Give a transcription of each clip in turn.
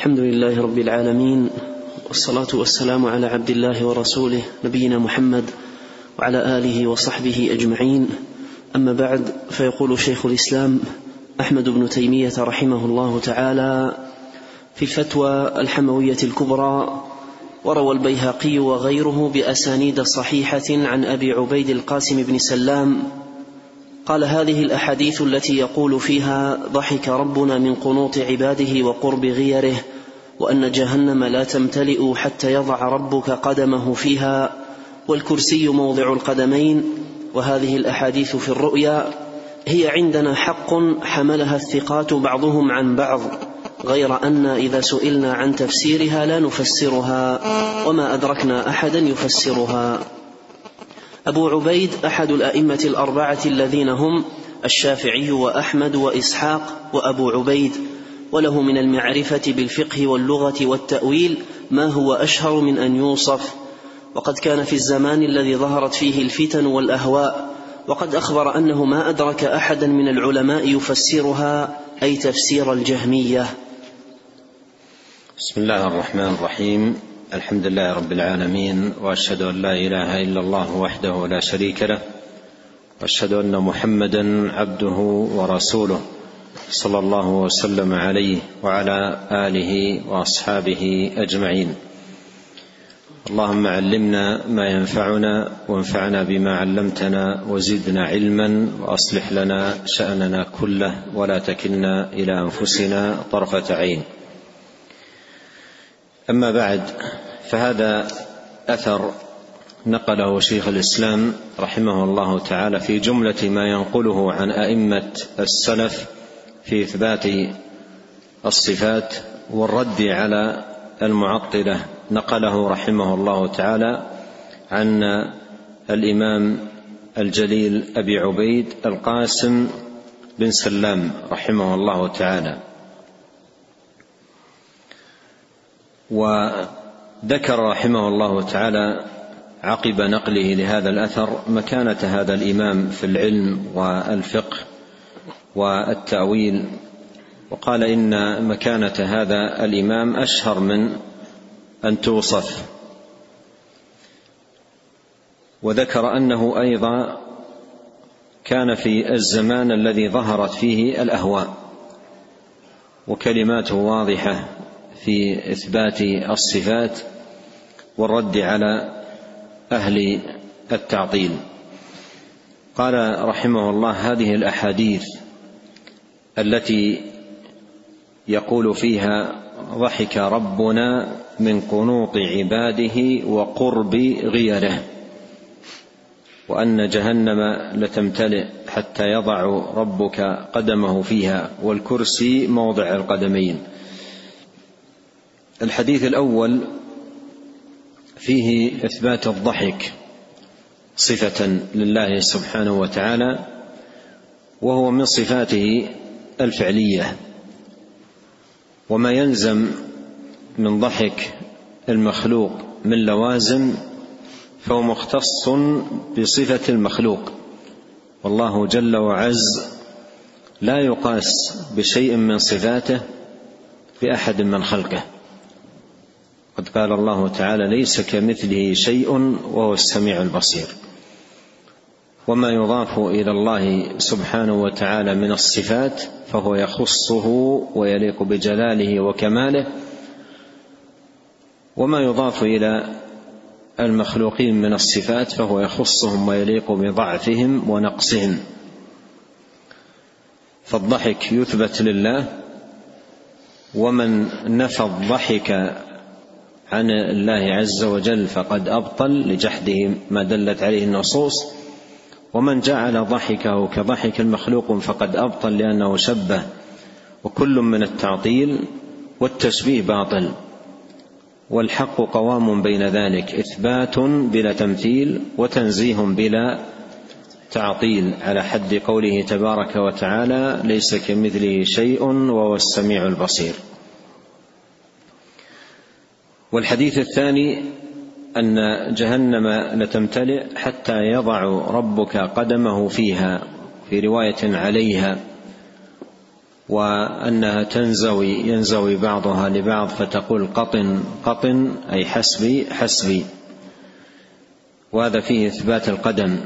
الحمد لله رب العالمين والصلاة والسلام على عبد الله ورسوله نبينا محمد وعلى آله وصحبه أجمعين. أما بعد فيقول شيخ الإسلام أحمد بن تيمية رحمه الله تعالى في الفتوى الحموية الكبرى وروى البيهقي وغيره بأسانيد صحيحة عن أبي عبيد القاسم بن سلام قال هذه الأحاديث التي يقول فيها ضحك ربنا من قنوط عباده وقرب غيره. وأن جهنم لا تمتلئ حتى يضع ربك قدمه فيها والكرسي موضع القدمين وهذه الأحاديث في الرؤيا هي عندنا حق حملها الثقات بعضهم عن بعض غير أن إذا سئلنا عن تفسيرها لا نفسرها وما أدركنا أحدا يفسرها. أبو عبيد أحد الأئمة الأربعة الذين هم الشافعي وأحمد وإسحاق وأبو عبيد وله من المعرفة بالفقه واللغة والتأويل ما هو أشهر من أن يوصف. وقد كان في الزمان الذي ظهرت فيه الفتن والأهواء وقد أخبر أنه ما أدرك أحدا من العلماء يفسرها أي تفسير الجهمية. بسم الله الرحمن الرحيم. الحمد لله رب العالمين وأشهد أن لا إله إلا الله وحده لا شريك له وأشهد أن محمدا عبده ورسوله. صلى الله وسلم عليه وعلى آله وأصحابه أجمعين. اللهم علمنا ما ينفعنا وانفعنا بما علمتنا وزدنا علما وأصلح لنا شأننا كله ولا تكلنا إلى أنفسنا طرفة عين. أما بعد فهذا أثر نقله شيخ الإسلام رحمه الله تعالى في جملة ما ينقله عن أئمة السلف في إثبات الصفات والرد على المعطلة. نقله رحمه الله تعالى عن الإمام الجليل أبي عبيد القاسم بن سلام رحمه الله تعالى. وذكر رحمه الله تعالى عقب نقله لهذا الأثر مكانة هذا الإمام في العلم والفقه. والتأويل. وقال إن مكانة هذا الإمام أشهر من أن توصف. وذكر أنه أيضا كان في الزمان الذي ظهرت فيه الأهواء وكلماته واضحة في إثبات الصفات والرد على أهل التعطيل. قال رحمه الله هذه الأحاديث التي يقول فيها ضحك ربنا من قنوط عباده وقرب غيره وأن جهنم لتمتلئ حتى يضع ربك قدمه فيها والكرسي موضع القدمين. الحديث الأول فيه إثبات الضحك صفة لله سبحانه وتعالى وهو من صفاته الفعلية. وما يلزم من ضحك المخلوق من لوازم فهو مختص بصفة المخلوق. والله جل وعز لا يقاس بشيء من صفاته بأحد من خلقه. قد قال الله تعالى ليس كمثله شيء وهو السميع البصير. وما يضاف إلى الله سبحانه وتعالى من الصفات فهو يخصه ويليق بجلاله وكماله وما يضاف إلى المخلوقين من الصفات فهو يخصهم ويليق بضعفهم ونقصهم. فالضحك يثبت لله ومن نفى الضحك عن الله عز وجل فقد أبطل لجحده ما دلت عليه النصوص. ومن جعل ضحكه كضحك المخلوق فقد أبطل لأنه شبه. وكل من التعطيل والتشبيه باطل. والحق قوام بين ذلك. إثبات بلا تمثيل وتنزيه بلا تعطيل. على حد قوله تبارك وتعالى ليس كمثله شيء وهو السميع البصير. والحديث الثاني أن جهنم لتمتلئ حتى يضع ربك قدمه فيها في رواية عليها وأنها تنزوي ينزوي بعضها لبعض فتقول قطن قطن أي حسبي حسبي. وهذا فيه إثبات القدم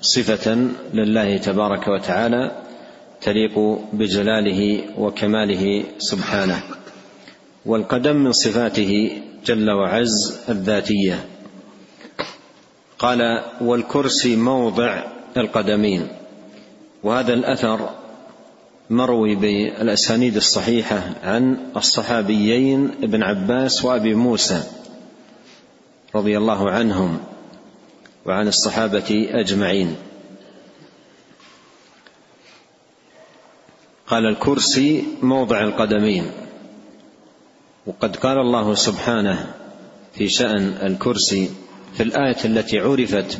صفة لله تبارك وتعالى تليق بجلاله وكماله سبحانه. والقدم من صفاته جل وعز الذاتية. قال والكرسي موضع القدمين. وهذا الأثر مروي بالأسانيد الصحيحة عن الصحابيين ابن عباس وأبي موسى رضي الله عنهم وعن الصحابة أجمعين. قال الكرسي موضع القدمين. وقد قال الله سبحانه في شأن الكرسي في الآية التي عرفت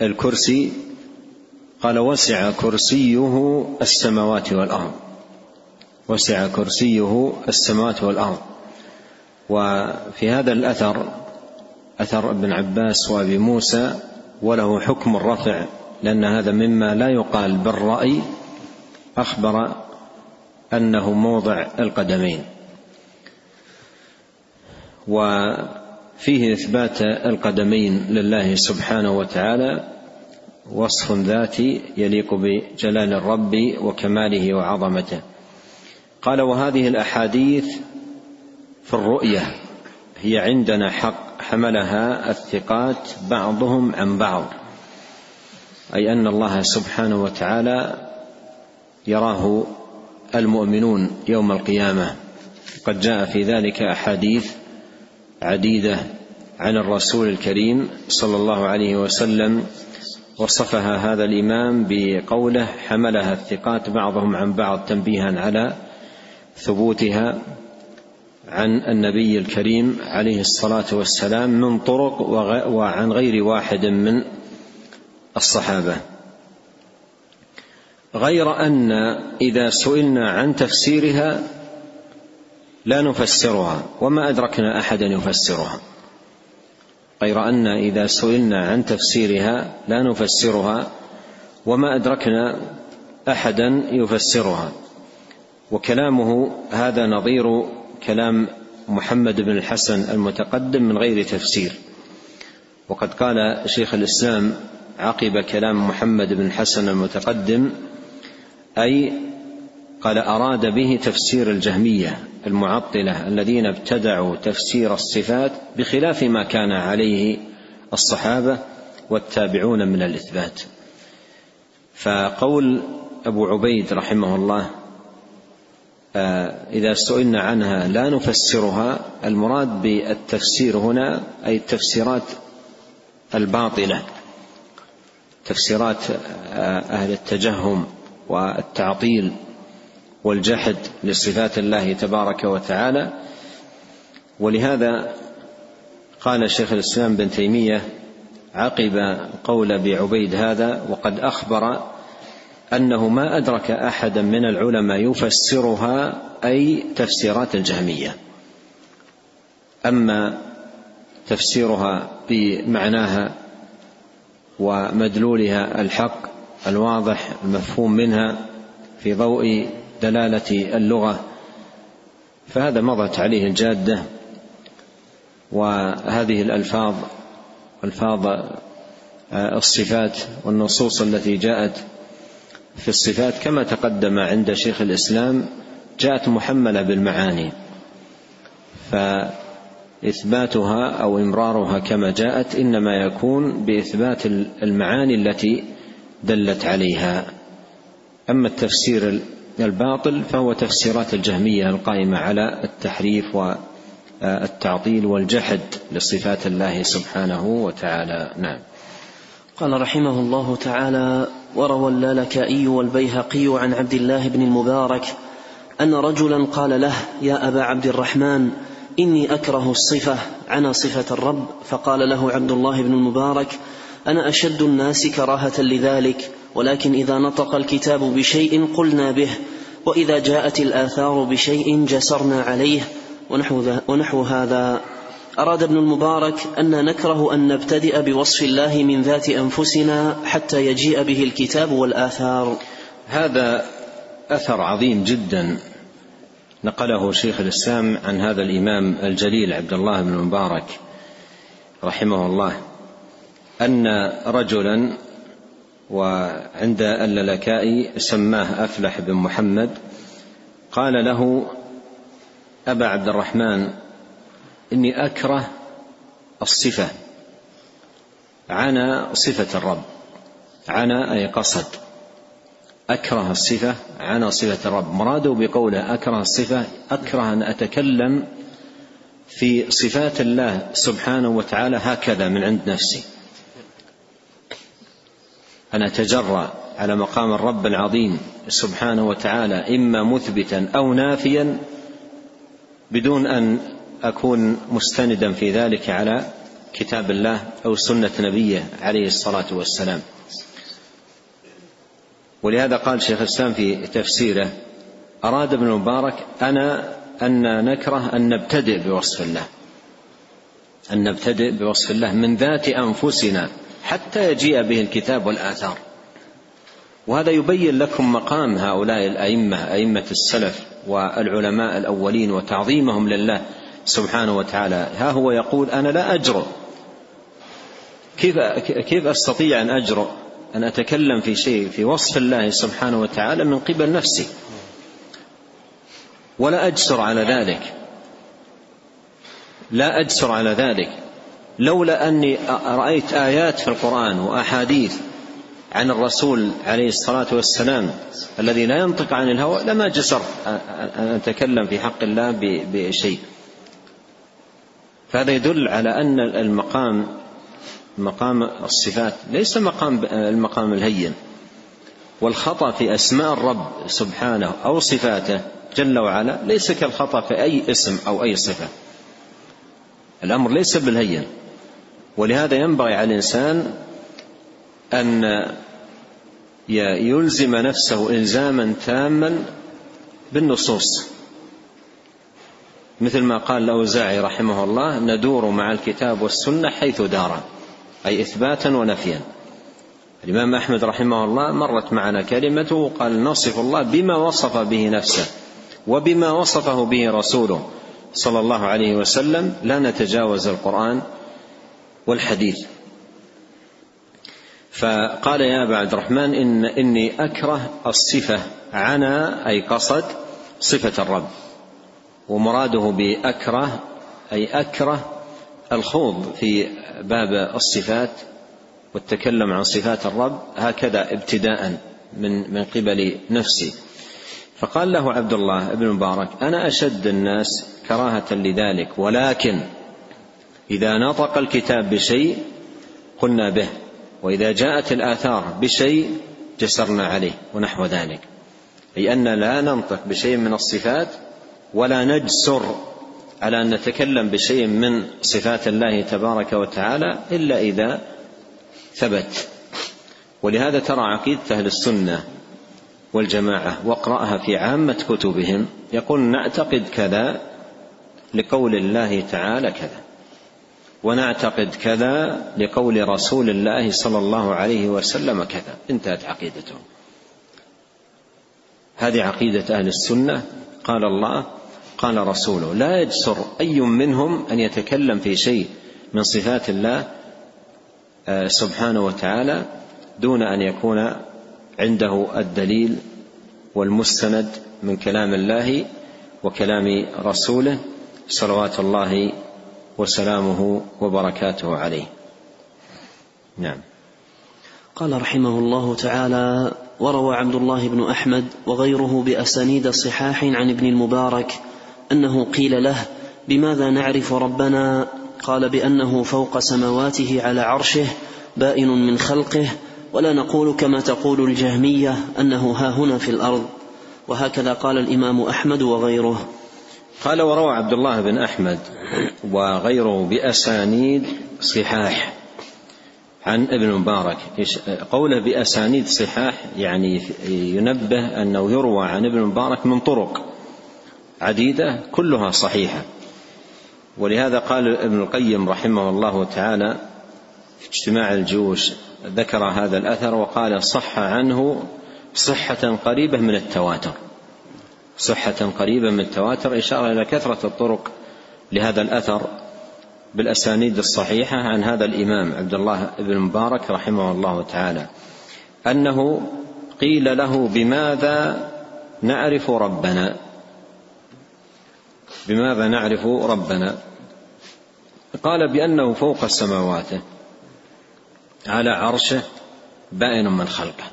بالكرسي قال وسع كرسيه السماوات والأرض. وسع كرسيه السماوات والأرض. وفي هذا الأثر أثر ابن عباس وأبي موسى وله حكم الرفع لأن هذا مما لا يقال بالرأي أخبر أنه موضع القدمين. وفيه إثبات القدمين لله سبحانه وتعالى وصف ذاتي يليق بجلال الرب وكماله وعظمته. قال وهذه الأحاديث في الرؤية هي عندنا حق حملها الثقات بعضهم عن بعض أي أن الله سبحانه وتعالى يراه المؤمنون يوم القيامة. قد جاء في ذلك أحاديث عديدة عن الرسول الكريم صلى الله عليه وسلم وصفها هذا الإمام بقوله حملها الثقات بعضهم عن بعض تنبيها على ثبوتها عن النبي الكريم عليه الصلاة والسلام من طرق وعن غير واحد من الصحابة. غير أن إذا سئلنا عن تفسيرها لا نفسرها وما أدركنا احدا يفسرها. غير أن إذا سئلنا عن تفسيرها لا نفسرها وما أدركنا أحدا يفسرها. وكلامه هذا نظير كلام محمد بن الحسن المتقدم من غير تفسير. وقد قال شيخ الإسلام عقب كلام محمد بن الحسن المتقدم أي قال أراد به تفسير الجهمية المعطلة الذين ابتدعوا تفسير الصفات بخلاف ما كان عليه الصحابة والتابعون من الإثبات. فقول أبو عبيد رحمه الله آه، إذا سئلنا عنها لا نفسرها المراد بالتفسير هنا أي التفسيرات الباطلة تفسيرات آه، أهل التجهم والتعطيل. والجحد لصفات الله تبارك وتعالى. ولهذا قال شيخ الإسلام بن تيمية عقب قول أبي عبيد هذا وقد أخبر أنه ما أدرك احدا من العلماء يفسرها أي تفسيرات الجهمية. أما تفسيرها بمعناها ومدلولها الحق الواضح المفهوم منها في ضوء دلاله اللغة فهذا مضت عليه الجادة وهذه الألفاظ ألفاظ آه، الصفات والنصوص التي جاءت في الصفات كما تقدم عند شيخ الإسلام جاءت محملة بالمعاني فإثباتها أو إمرارها كما جاءت إنما يكون بإثبات المعاني التي دلت عليها. أما التفسير الباطل فهو تفسيرات الجهمية القائمة على التحريف والتعطيل والجحد لصفات الله سبحانه وتعالى. نعم. قال رحمه الله تعالى وروى اللالكائي والبيهقي عن عبد الله بن المبارك أن رجلا قال له يا أبا عبد الرحمن إني أكره الصفة عن صفة الرب. فقال له عبد الله بن المبارك أنا أشد الناس كراهة لذلك ولكن إذا نطق الكتاب بشيء قلنا به وإذا جاءت الآثار بشيء جسرنا عليه ونحو, ونحو هذا. أراد ابن المبارك أن نكره أن نبتدئ بوصف الله من ذات أنفسنا حتى يجيء به الكتاب والآثار. هذا أثر عظيم جدا نقله شيخ الإسلام عن هذا الإمام الجليل عبد الله بن المبارك رحمه الله أن رجلا وعند اللالكائي سماه أفلح بن محمد. قال له أبا عبد الرحمن إني أكره الصفة. عنا صفة الرب. عنا أي قصد. أكره الصفة عن صفة الرب. مراده بقوله أكره الصفة أكره أن أتكلم في صفات الله سبحانه وتعالى هكذا من عند نفسي. أن أتجرأ على مقام الرب العظيم سبحانه وتعالى إما مثبتا أو نافيا بدون أن أكون مستندا في ذلك على كتاب الله أو سنة نبيه عليه الصلاة والسلام. ولهذا قال شيخ الإسلام في تفسيره أراد ابن المبارك أنا أن نكره أن نبتدئ بوصف الله. أن نبتدئ بوصف الله من ذات أنفسنا حتى يجيء به الكتاب والآثار. وهذا يبين لكم مقام هؤلاء الأئمة أئمة السلف والعلماء الأولين وتعظيمهم لله سبحانه وتعالى. ها هو يقول أنا لا اجرؤ كيف كيف أستطيع أن اجرؤ أن أتكلم في شيء في وصف الله سبحانه وتعالى من قبل نفسي؟ ولا أجسر على ذلك. لا أجسر على ذلك. لولا أني رأيت آيات في القرآن وأحاديث عن الرسول عليه الصلاة والسلام الذي لا ينطق عن الهوى لما جسرت أن أتكلم في حق الله بشيء. فهذا يدل على أن المقام مقام الصفات ليس مقام المقام الهين. والخطأ في أسماء الرب سبحانه أو صفاته جل وعلا ليس كالخطأ في أي اسم أو أي صفة. الأمر ليس بالهين ولهذا ينبغي على الإنسان أن يلزم نفسه إلزاما تاما بالنصوص. مثل ما قال الأوزاعي رحمه الله ندور مع الكتاب والسنة حيث دار أي إثباتا ونفيا. الإمام أحمد رحمه الله مرت معنا كلمته قال نصف الله بما وصف به نفسه وبما وصفه به رسوله. صلى الله عليه وسلم لا نتجاوز القرآن والحديث. فقال يا أبا عبد الرحمن إن إني أكره الصفة عنا أي قصد صفة الرب. ومراده بأكره أي أكره الخوض في باب الصفات والتكلم عن صفات الرب هكذا ابتداء من من قبل نفسي. فقال له عبد الله بن مبارك أنا أشد الناس كراهة لذلك. ولكن إذا نطق الكتاب بشيء قلنا به وإذا جاءت الآثار بشيء جسرنا عليه ونحو ذلك. أي أن لا ننطق بشيء من الصفات ولا نجسر على أن نتكلم بشيء من صفات الله تبارك وتعالى إلا إذا ثبت. ولهذا ترى عقيدة أهل السنة والجماعة واقراها في عامة كتبهم يقول نعتقد كذا لقول الله تعالى كذا. ونعتقد كذا لقول رسول الله صلى الله عليه وسلم كذا. انتهت عقيدتهم هذه عقيدة أهل السنة. قال الله قال رسوله لا يجسر أي منهم أن يتكلم في شيء من صفات الله آه، سبحانه وتعالى دون أن يكون عنده الدليل والمستند من كلام الله وكلام رسوله. صلوات الله وسلامه وبركاته عليه. نعم. قال رحمه الله تعالى وروى عبد الله بن أحمد وغيره بأسانيد صحاح عن ابن المبارك أنه قيل له بماذا نعرف ربنا؟ قال بأنه فوق سمواته على عرشه بائن من خلقه ولا نقول كما تقول الجهمية أنه ها هنا في الأرض. وهكذا قال الإمام أحمد وغيره. قال وروى عبد الله بن أحمد وغيره بأسانيد صحاح عن ابن المبارك قوله بأسانيد صحاح يعني ينبه أنه يروى عن ابن المبارك من طرق عديدة كلها صحيحة. ولهذا قال ابن القيم رحمه الله تعالى في اجتماع الجيوش ذكر هذا الأثر وقال صح عنه صحة قريبة من التواتر. صحة قريبة من التواتر إشارة إلى كثرة الطرق لهذا الأثر بالأسانيد الصحيحة عن هذا الإمام عبد الله بن مبارك رحمه الله تعالى أنه قيل له بماذا نعرف ربنا؟ بماذا نعرف ربنا؟ قال بأنه فوق السماوات على عرشه بائن من خلقه.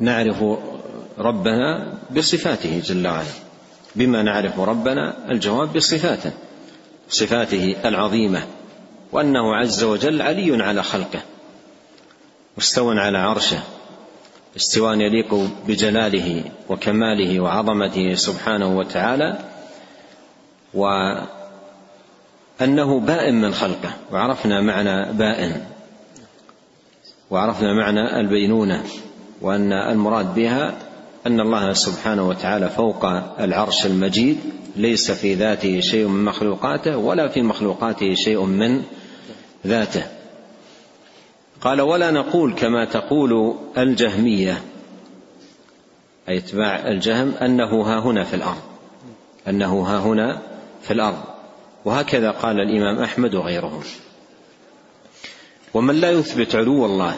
نعرف ربنا بصفاته جل وعلا. بما نعرف ربنا الجواب بصفاته صفاته العظيمة وأنه عز وجل علي على خلقه مستوى على عرشه استواء يليق بجلاله وكماله وعظمته سبحانه وتعالى وأنه بائن من خلقه. وعرفنا معنى بائن وعرفنا معنى البينونة وأن المراد بها أن الله سبحانه وتعالى فوق العرش المجيد ليس في ذاته شيء من مخلوقاته ولا في مخلوقاته شيء من ذاته. قال ولا نقول كما تقول الجهمية. أي اتباع الجهم أنه ها هنا في الأرض. أنه ها هنا في الأرض. وهكذا قال الإمام أحمد وغيره. ومن لا يثبت علو الله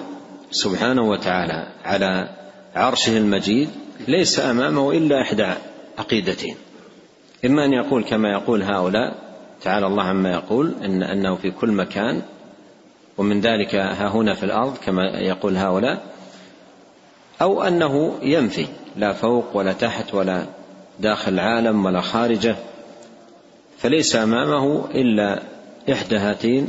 سبحانه وتعالى على عرشه المجيد ليس أمامه إلا إحدى عقيدتين. إما أن يقول كما يقول هؤلاء تعالى الله عما يقول إن أنه في كل مكان ومن ذلك ها هنا في الأرض كما يقول هؤلاء أو أنه ينفي لا فوق ولا تحت ولا داخل العالم ولا خارجه فليس أمامه إلا إحدى هاتين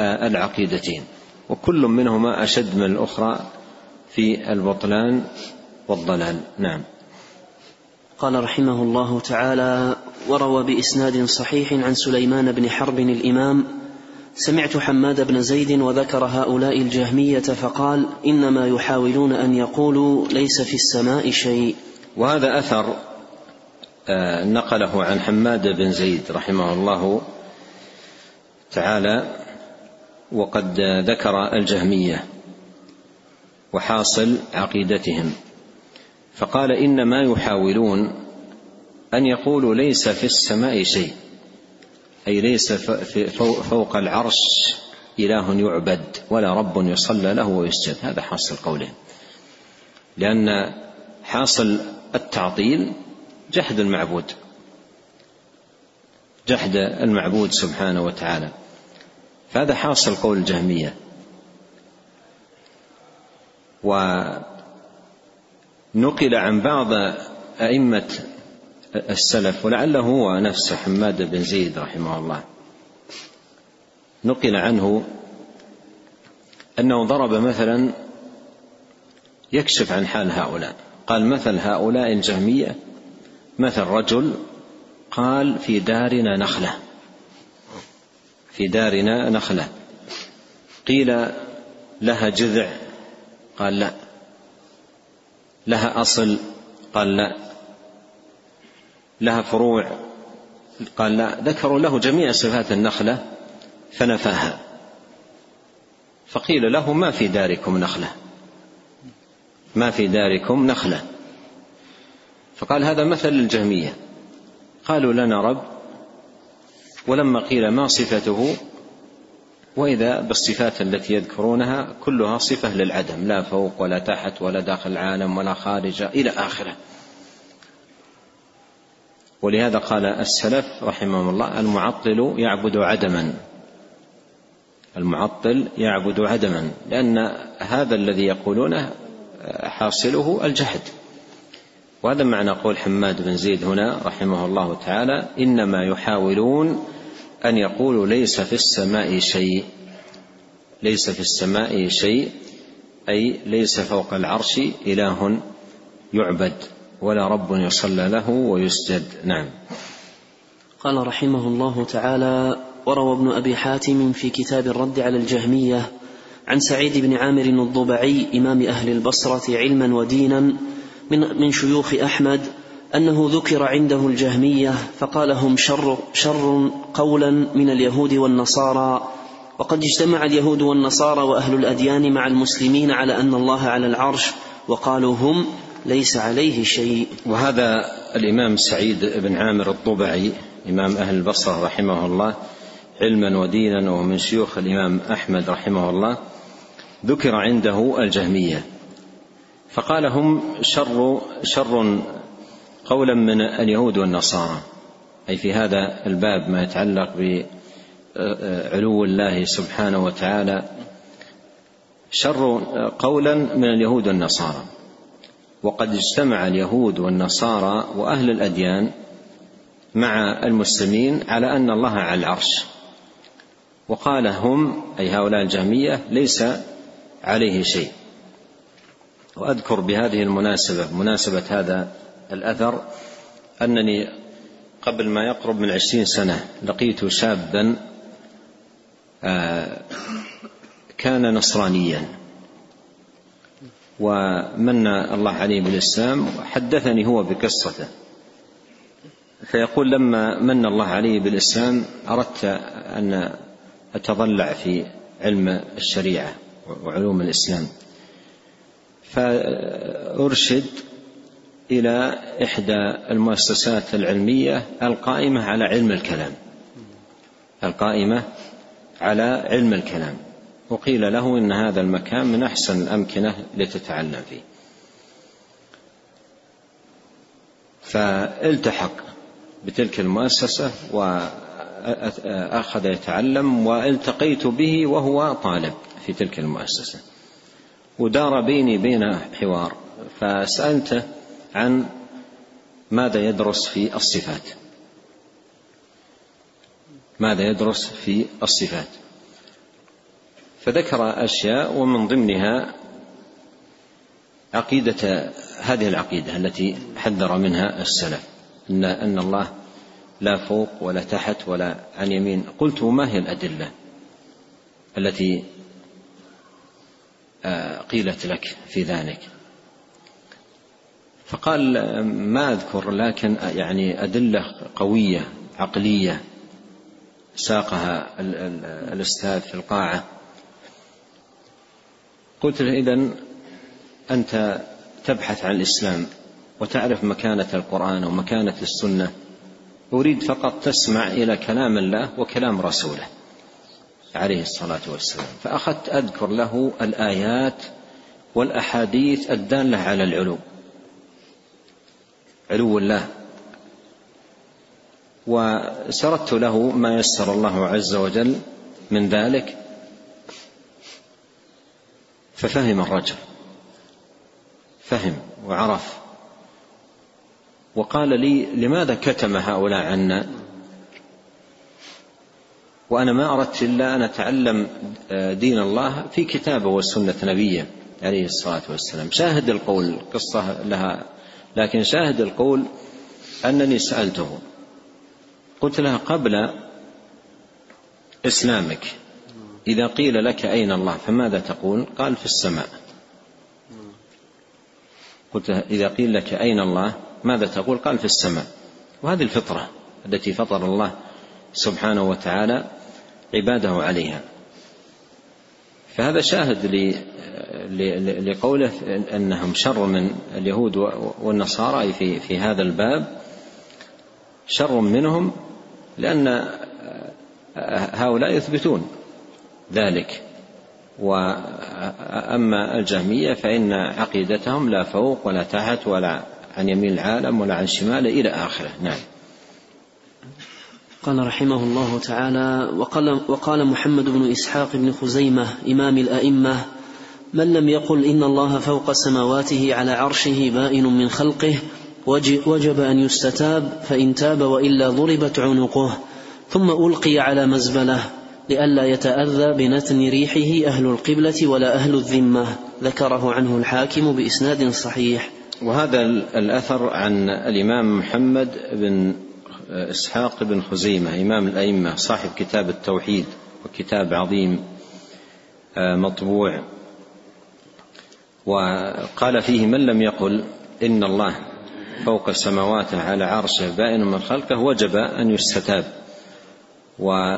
آه، العقيدتين. وكل منهما أشد من الأخرى في البطلان والضلال. نعم. قال رحمه الله تعالى وروى بإسناد صحيح عن سليمان بن حرب الإمام سمعت حماد بن زيد وذكر هؤلاء الجهمية فقال إنما يحاولون أن يقولوا ليس في السماء شيء. وهذا أثر آه، نقله عن حماد بن زيد رحمه الله تعالى وقد ذكر الجهمية. وحاصل عقيدتهم. فقال إنما يحاولون أن يقولوا ليس في السماء شيء أي ليس فوق العرش إله يعبد ولا رب يصلى له ويسجد. هذا حاصل قولهم. لأن حاصل التعطيل جحد المعبود جحد المعبود سبحانه وتعالى. فهذا حاصل قول الجهمية. ونقل عن بعض أئمة السلف ولعله هو نفسه حماد بن زيد رحمه الله. نقل عنه أنه ضرب مثلا يكشف عن حال هؤلاء. قال مثل هؤلاء الجهمية مثل رجل قال في دارنا نخلة في دارنا نخلة قيل لها جذع قال لا. لها أصل قال لا. لها فروع قال لا. ذكروا له جميع صفات النخلة فنفاها. فقيل له ما في داركم نخلة؟ ما في داركم نخلة. فقال هذا مثل الجهمية. قالوا لنا رب ولما قيل ما صفته وإذا بالصفات التي يذكرونها كلها صفة للعدم لا فوق ولا تحت ولا داخل العالم ولا خارج إلى آخره. ولهذا قال السلف رحمهم الله المعطل يعبد عدما. المعطل يعبد عدما لأن هذا الذي يقولونه حاصله الجهد. وهذا معنى قول حماد بن زيد هنا رحمه الله تعالى إنما يحاولون أن يقولوا ليس في السماء شيء ليس في السماء شيء أي ليس فوق العرش إله يعبد ولا رب يصلى له ويسجد. نعم. قال رحمه الله تعالى وروى ابن أبي حاتم في كتاب الرد على الجهمية عن سعيد بن عامر الضبعي إمام أهل البصرة علما ودينا من من شيوخ أحمد أنه ذكر عنده الجهمية فقال هم شر شر قولا من اليهود والنصارى. وقد اجتمع اليهود والنصارى وأهل الأديان مع المسلمين على أن الله على العرش وقالوا هم ليس عليه شيء. وهذا الإمام سعيد بن عامر الطبعي إمام أهل البصرة رحمه الله علما ودينا ومن شيوخ الإمام أحمد رحمه الله ذكر عنده الجهمية. فقال هم شر شر قولا من اليهود والنصارى. أي في هذا الباب ما يتعلق بعلو الله سبحانه وتعالى. شر قولا من اليهود والنصارى. وقد اجتمع اليهود والنصارى وأهل الأديان مع المسلمين على أن الله على العرش. وقال هم أي هؤلاء الجهمية ليس عليه شيء. وأذكر بهذه المناسبة مناسبة هذا الأثر أنني قبل ما يقرب من عشرين سنة لقيت شابا آه، كان نصرانيا. ومن الله عليه بالإسلام حدثني هو بقصته. فيقول لما من الله علي بالإسلام أردت أن أتضلع في علم الشريعة وعلوم الإسلام. فأرشد إلى إحدى المؤسسات العلمية القائمة على علم الكلام. القائمة على علم الكلام. وقيل له إن هذا المكان من أحسن الأمكنة لتتعلم فيه. فالتحق بتلك المؤسسة وأخذ يتعلم والتقيت به وهو طالب في تلك المؤسسة. ودار بيني بينه حوار. فسألته عن ماذا يدرس في الصفات. ماذا يدرس في الصفات. فذكر أشياء ومن ضمنها عقيدة هذه العقيدة التي حذر منها السلف أن أن الله لا فوق ولا تحت ولا عن يمين. قلت ما هي الأدلة التي آه، قيلت لك في ذلك؟ فقال ما أذكر لكن يعني أدلة قوية عقلية ساقها الأستاذ في القاعة. قلت له إذا أنت تبحث عن الإسلام وتعرف مكانة القرآن ومكانة السنة. أريد فقط تسمع إلى كلام الله وكلام رسوله. عليه الصلاة والسلام. فأخذت أذكر له الآيات والأحاديث الدالة على العلو علو الله وسردت له ما يسر الله عز وجل من ذلك. ففهم الرجل. فهم وعرف. وقال لي لماذا كتم هؤلاء عنا؟ وأنا ما أردت إلا أن أتعلم آه، دين الله في كتابه وسنه نبيه عليه الصلاة والسلام. شاهد القول قصة لها لكن شاهد القول أنني سألته. قلت له قبل إسلامك إذا قيل لك أين الله فماذا تقول؟ قال في السماء. قلت إذا قيل لك أين الله ماذا تقول؟ قال في السماء. وهذه الفطرة التي فطر الله سبحانه وتعالى عباده عليها. فهذا شاهد لقوله أنهم شر من اليهود والنصارى في في هذا الباب شر منهم لأن هؤلاء يثبتون ذلك. واما الجهمية فإن عقيدتهم لا فوق ولا تحت ولا عن يمين العالم ولا عن شماله إلى آخره. نعم. قال رحمه الله تعالى وقال, وقال محمد بن إسحاق بن خزيمة إمام الأئمة من لم يقل إن الله فوق سماواته على عرشه بائن من خلقه وجب أن يستتاب فإن تاب وإلا ضربت عنقه. ثم ألقي على مزبلة لئلا يتأذى بنتن ريحه أهل القبلة ولا أهل الذمة. ذكره عنه الحاكم بإسناد صحيح. وهذا الأثر عن الإمام محمد بن إسحاق بن خزيمة إمام الأئمة صاحب كتاب التوحيد وكتاب عظيم آه، مطبوع. وقال فيه من لم يقل إن الله فوق سماواته على عرشه بائن من خلقه وجب أن يستتاب. و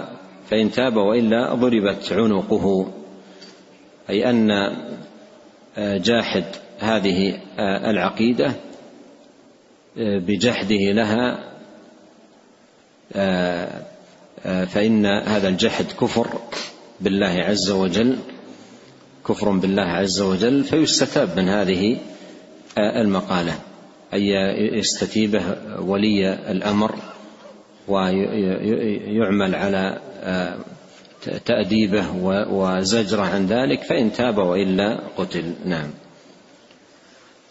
فإن تاب وإلا ضربت عنقه. أي أن جاحد هذه العقيدة بجحده لها فإن هذا الجحد كفر بالله عز وجل. كفر بالله عز وجل فيستتاب من هذه المقالة. أن يستتيبه ولي الأمر ويعمل على تأديبه وزجره عن ذلك فإن تاب وإلا قتل. نعم.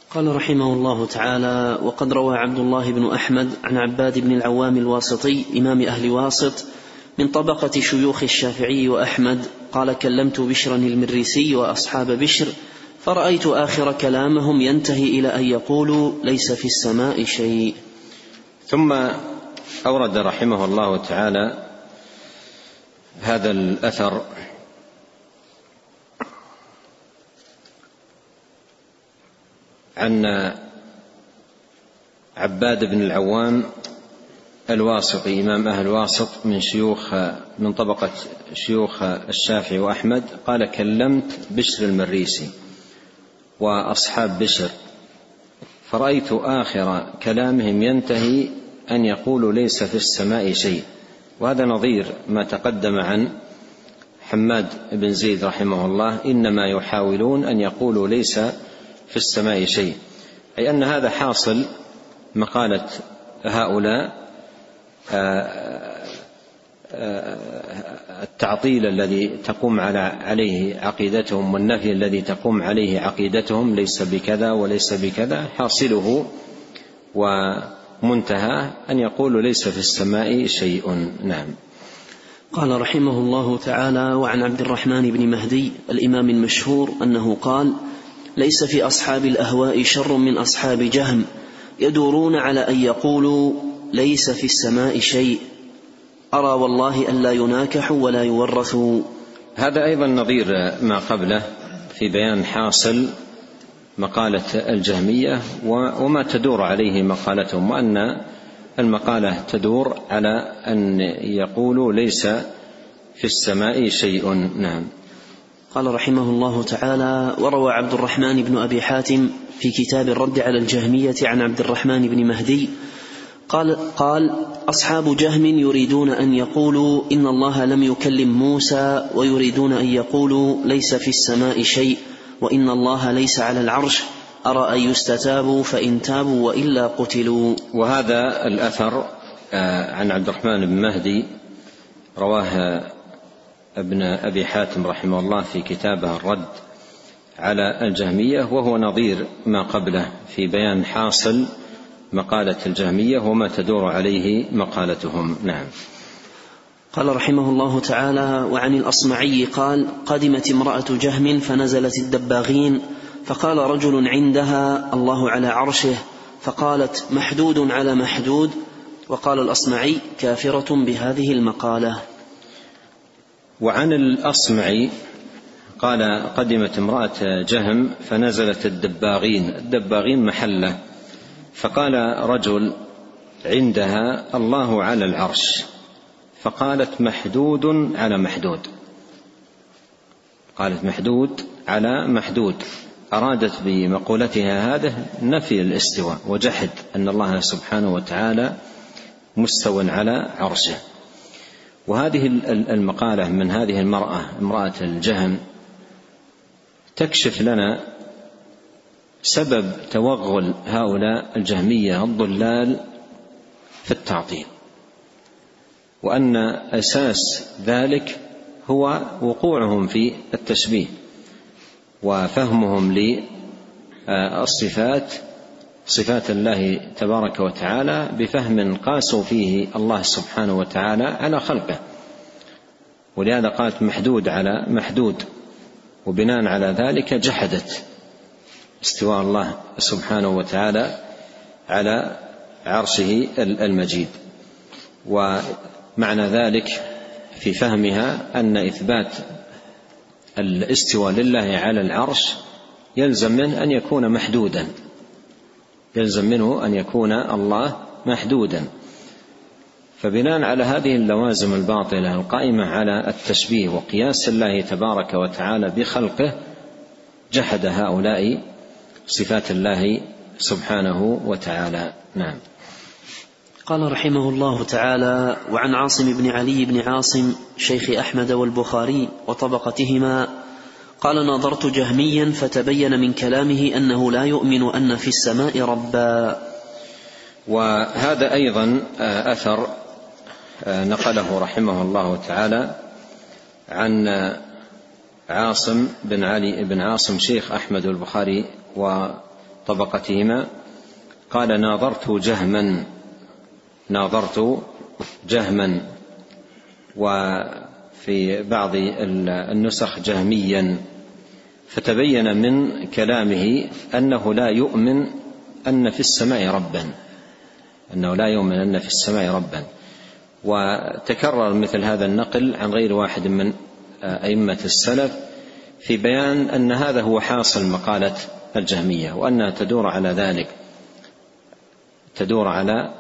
قال رحمه الله تعالى وقد روى عبد الله بن أحمد عن عباد بن العوام الواسطي إمام أهل واسط من طبقة شيوخ الشافعي وأحمد قال كلمت بشرا المريسي وأصحاب بشر فرأيت آخر كلامهم ينتهي إلى أن يقولوا ليس في السماء شيء. ثم أورد رحمه الله تعالى هذا الأثر. عن عباد بن العوام الواسطي إمام أهل الواسط من شيوخ من طبقة شيوخ الشافعي وأحمد قال كلمت بشر المريسي وأصحاب بشر فرأيت آخر كلامهم ينتهي أن يقولوا ليس في السماء شيء وهذا نظير ما تقدم عن حماد بن زيد رحمه الله إنما يحاولون أن يقولوا ليس في السماء شيء أي أن هذا حاصل مقالة هؤلاء التعطيل الذي تقوم على عليه عقيدتهم والنفي الذي تقوم عليه عقيدتهم ليس بكذا وليس بكذا حاصله ومنتهى أن يقولوا ليس في السماء شيء. نعم. قال رحمه الله تعالى وعن عبد الرحمن بن مهدي الإمام المشهور أنه قال ليس في أصحاب الأهواء شر من أصحاب جهم يدورون على أن يقولوا ليس في السماء شيء. أرى والله ألا يناكحوا ولا يورثوا هذا أيضا نظير ما قبله في بيان حاصل مقالة الجهمية وما تدور عليه مقالتهم وأن المقالة تدور على أن يقولوا ليس في السماء شيء. نعم. قال رحمه الله تعالى وروى عبد الرحمن بن أبي حاتم في كتاب الرد على الجهمية عن عبد الرحمن بن مهدي قال قال أصحاب جهم يريدون أن يقولوا إن الله لم يكلم موسى ويريدون أن يقولوا ليس في السماء شيء وإن الله ليس على العرش. ارى ان يستتابوا فإن تابوا وإلا قتلوا. وهذا الأثر عن عبد الرحمن بن مهدي رواه ابن أبي حاتم رحمه الله في كتابه الرد على الجهمية وهو نظير ما قبله في بيان حاصل مقالة الجهمية وما تدور عليه مقالتهم. نعم. قال رحمه الله تعالى وعن الأصمعي قال قدمت امرأة جهم فنزلت الدباغين فقال رجل عندها الله على عرشه فقالت محدود على محدود وقال الأصمعي كافرة بهذه المقالة وعن الأصمعي قال قدمت امرأة جهم فنزلت الدباغين الدباغين محلة فقال رجل عندها الله على العرش. فقالت محدود على محدود. قالت محدود على محدود. أرادت بمقولتها هذا نفي الاستواء وجحد أن الله سبحانه وتعالى مستو على عرشه. وهذه المقالة من هذه المرأة امرأة الجهم تكشف لنا سبب توغل هؤلاء الجهمية الضلال في التعطيل وأن أساس ذلك هو وقوعهم في التشبيه وفهمهم للصفات صفات الله تبارك وتعالى بفهم قاسوا فيه الله سبحانه وتعالى على خلقه. ولهذا قالت محدود على محدود وبناء على ذلك جحدت. استواء الله سبحانه وتعالى على عرشه المجيد. ومعنى ذلك في فهمها أن إثبات الاستواء لله على العرش يلزم منه أن يكون محدودا. يلزم منه أن يكون الله محدودا. فبناء على هذه اللوازم الباطلة القائمة على التشبيه وقياس الله تبارك وتعالى بخلقه جحد هؤلاء صفات الله سبحانه وتعالى. نعم. قال رحمه الله تعالى وعن عاصم بن علي بن عاصم شيخ أحمد والبخاري وطبقتهما قال ناظرت جهميا فتبين من كلامه أنه لا يؤمن أن في السماء ربا. وهذا أيضا أثر نقله رحمه الله تعالى عن عاصم بن علي بن عاصم شيخ أحمد البخاري وطبقتهما. قال ناظرت جهما. ناظرت جهما. وفي بعض النسخ جهميا. فتبين من كلامه أنه لا يؤمن أن في السماء ربا. أنه لا يؤمن أن في السماء ربا. وتكرر مثل هذا النقل عن غير واحد من أئمة السلف في بيان أن هذا هو حاصل مقالة الجهمية وانها تدور على ذلك تدور على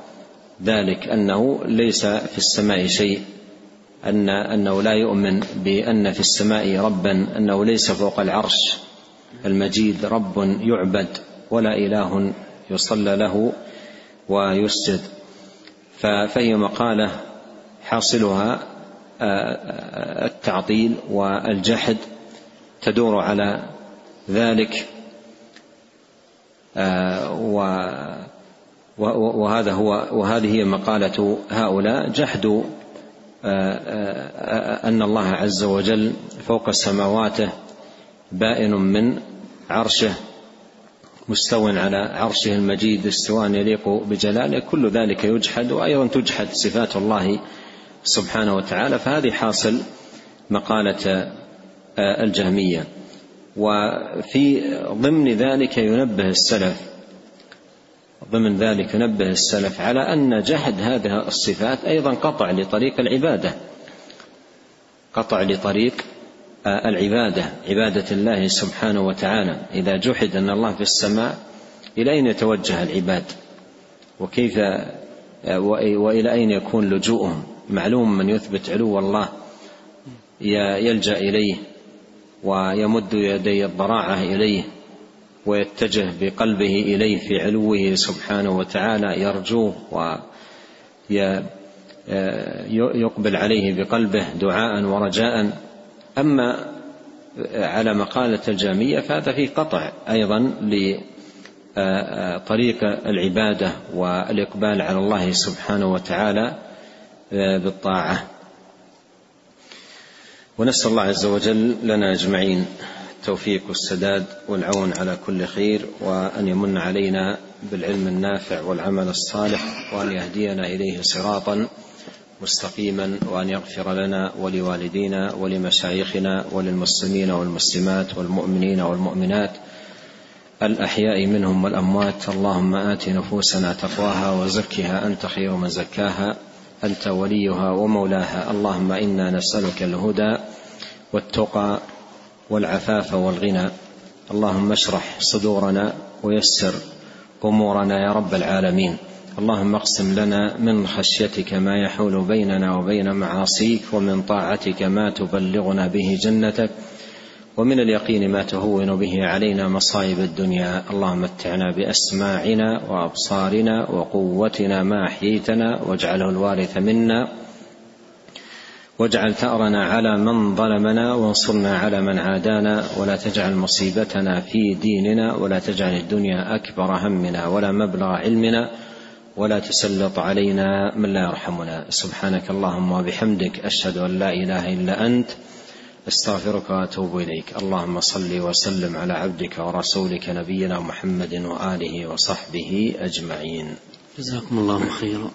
ذلك أنه ليس في السماء شيء أن أنه لا يؤمن بأن في السماء ربا أنه ليس فوق العرش. المجيد رب يعبد ولا إله يصلى له ويسجد. فهي مقالة حاصلها التعطيل والجحد تدور على ذلك. وهذا هو وهذه هي مقالة هؤلاء. جحد أن الله عز وجل فوق سماواته بائن من عرشه مستو على عرشه المجيد استواء يليق بجلاله. كل ذلك يجحد وأيضا تجحد صفات الله سبحانه وتعالى. فهذه حاصل مقالة الجهمية. وفي ضمن ذلك ينبه السلف ضمن ذلك ينبه السلف على أن جحد هذه الصفات أيضا قطع لطريق العبادة قطع لطريق العبادة عبادة الله سبحانه وتعالى. إذا جحد أن الله في السماء إلى أين يتوجه العباد؟ وكيف وإلى أين يكون لجوءهم؟ معلوم من يثبت علو الله يلجأ إليه. ويمد يدي الضراعة إليه ويتجه بقلبه إليه في علوه سبحانه وتعالى يرجوه ويقبل عليه بقلبه دعاء ورجاء. أما على مقالة الجامية فهذا فيه قطع أيضا لطريق العبادة والإقبال على الله سبحانه وتعالى بالطاعة. ونسأل الله عز وجل لنا أجمعين التوفيق والسداد والعون على كل خير وأن يمن علينا بالعلم النافع والعمل الصالح وأن يهدينا إليه صراطا مستقيما وأن يغفر لنا ولوالدينا ولمشايخنا وللمسلمين والمسلمات والمؤمنين والمؤمنات الأحياء منهم والأموات. اللهم آت نفوسنا تقواها وزكها أنت خير من زكاها. أنت وليها ومولاها. اللهم إنا نسألك الهدى والتقى والعفاف والغنى. اللهم اشرح صدورنا ويسر أمورنا يا رب العالمين. اللهم اقسم لنا من خشيتك ما يحول بيننا وبين معاصيك ومن طاعتك ما تبلغنا به جنتك. ومن اليقين ما تهون به علينا مصائب الدنيا. اللهم متعنا بأسماعنا وأبصارنا وقوتنا ما أحييتنا واجعله الوارث منا واجعل ثأرنا على من ظلمنا وانصرنا على من عادانا ولا تجعل مصيبتنا في ديننا ولا تجعل الدنيا أكبر همنا ولا مبلغ علمنا ولا تسلط علينا من لا يرحمنا. سبحانك اللهم وبحمدك أشهد أن لا إله إلا أنت أستغفرك وأتوب إليك. اللهم صل وسلم على عبدك ورسولك نبينا محمد وآله وصحبه أجمعين. جزاكم الله خيرا.